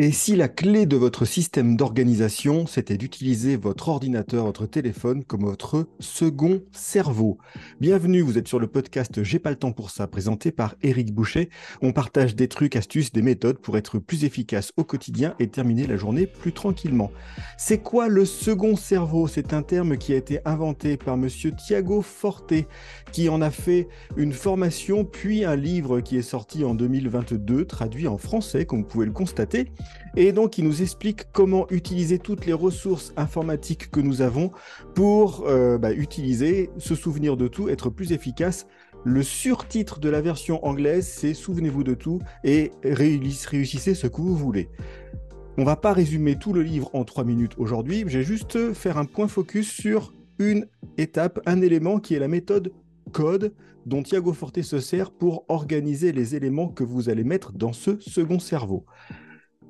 Et si la clé de votre système d'organisation, c'était d'utiliser votre ordinateur, votre téléphone comme votre second cerveau Bienvenue, vous êtes sur le podcast J'ai pas le temps pour ça, présenté par Eric Boucher. On partage des trucs, astuces, des méthodes pour être plus efficace au quotidien et terminer la journée plus tranquillement. C'est quoi le second cerveau? C'est un terme qui a été inventé par monsieur Thiago Forte, qui en a fait une formation puis un livre qui est sorti en 2022, traduit en français, comme vous pouvez le constater. Et donc, il nous explique comment utiliser toutes les ressources informatiques que nous avons pour euh, bah, utiliser, se souvenir de tout, être plus efficace. Le surtitre de la version anglaise, c'est Souvenez-vous de tout et réussissez ce que vous voulez. On va pas résumer tout le livre en trois minutes aujourd'hui, j'ai juste faire un point focus sur une étape, un élément qui est la méthode code dont Thiago Forte se sert pour organiser les éléments que vous allez mettre dans ce second cerveau.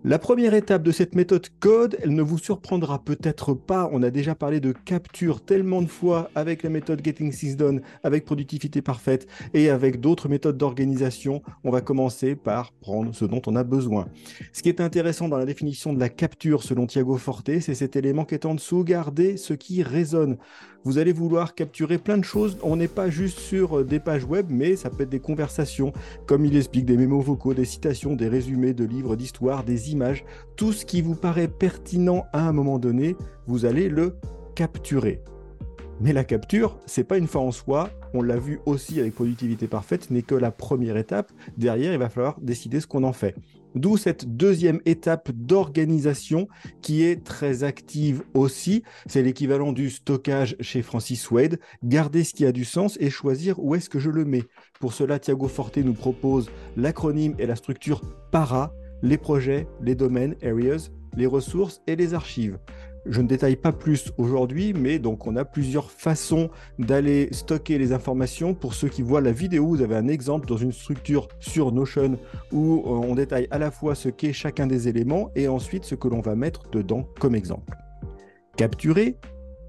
La première étape de cette méthode code, elle ne vous surprendra peut-être pas. On a déjà parlé de capture tellement de fois avec la méthode Getting Things Done, avec productivité parfaite et avec d'autres méthodes d'organisation. On va commencer par prendre ce dont on a besoin. Ce qui est intéressant dans la définition de la capture selon Thiago Forte, c'est cet élément qui est en dessous, garder ce qui résonne. Vous allez vouloir capturer plein de choses. On n'est pas juste sur des pages web, mais ça peut être des conversations, comme il explique, des mémos vocaux, des citations, des résumés de livres d'histoire, des images, tout ce qui vous paraît pertinent à un moment donné, vous allez le capturer. Mais la capture, c'est pas une fin en soi. On l'a vu aussi avec productivité parfaite, n'est que la première étape. Derrière, il va falloir décider ce qu'on en fait. D'où cette deuxième étape d'organisation qui est très active aussi. C'est l'équivalent du stockage chez Francis Wade. Garder ce qui a du sens et choisir où est-ce que je le mets. Pour cela, Thiago Forte nous propose l'acronyme et la structure PARA les projets, les domaines, areas, les ressources et les archives. Je ne détaille pas plus aujourd'hui, mais donc on a plusieurs façons d'aller stocker les informations. Pour ceux qui voient la vidéo, vous avez un exemple dans une structure sur Notion où euh, on détaille à la fois ce qu'est chacun des éléments et ensuite ce que l'on va mettre dedans comme exemple. Capturer,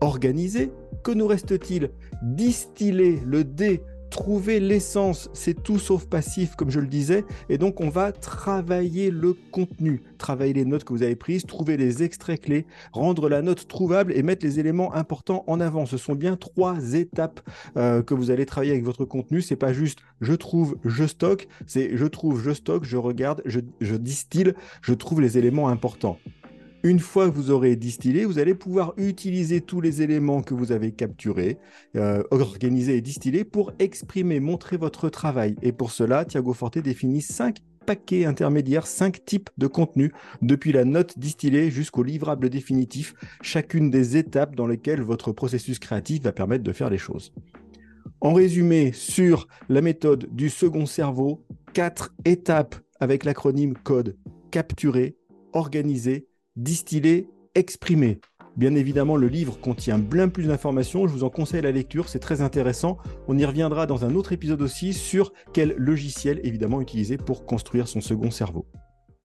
organiser, que nous reste-t-il? Distiller le D trouver l'essence, c'est tout sauf passif, comme je le disais, et donc on va travailler le contenu, travailler les notes que vous avez prises, trouver les extraits clés, rendre la note trouvable et mettre les éléments importants en avant. Ce sont bien trois étapes euh, que vous allez travailler avec votre contenu. C'est pas juste je trouve, je stocke, c'est je trouve, je stocke, je regarde, je, je distille, je trouve les éléments importants. Une fois que vous aurez distillé, vous allez pouvoir utiliser tous les éléments que vous avez capturés, euh, organisés et distillés pour exprimer, montrer votre travail. Et pour cela, Thiago Forte définit cinq paquets intermédiaires, cinq types de contenu, depuis la note distillée jusqu'au livrable définitif, chacune des étapes dans lesquelles votre processus créatif va permettre de faire les choses. En résumé, sur la méthode du second cerveau, quatre étapes avec l'acronyme code capturer, organiser, distiller, exprimer. Bien évidemment, le livre contient bien plus d'informations. Je vous en conseille la lecture, c'est très intéressant. On y reviendra dans un autre épisode aussi sur quel logiciel évidemment utiliser pour construire son second cerveau.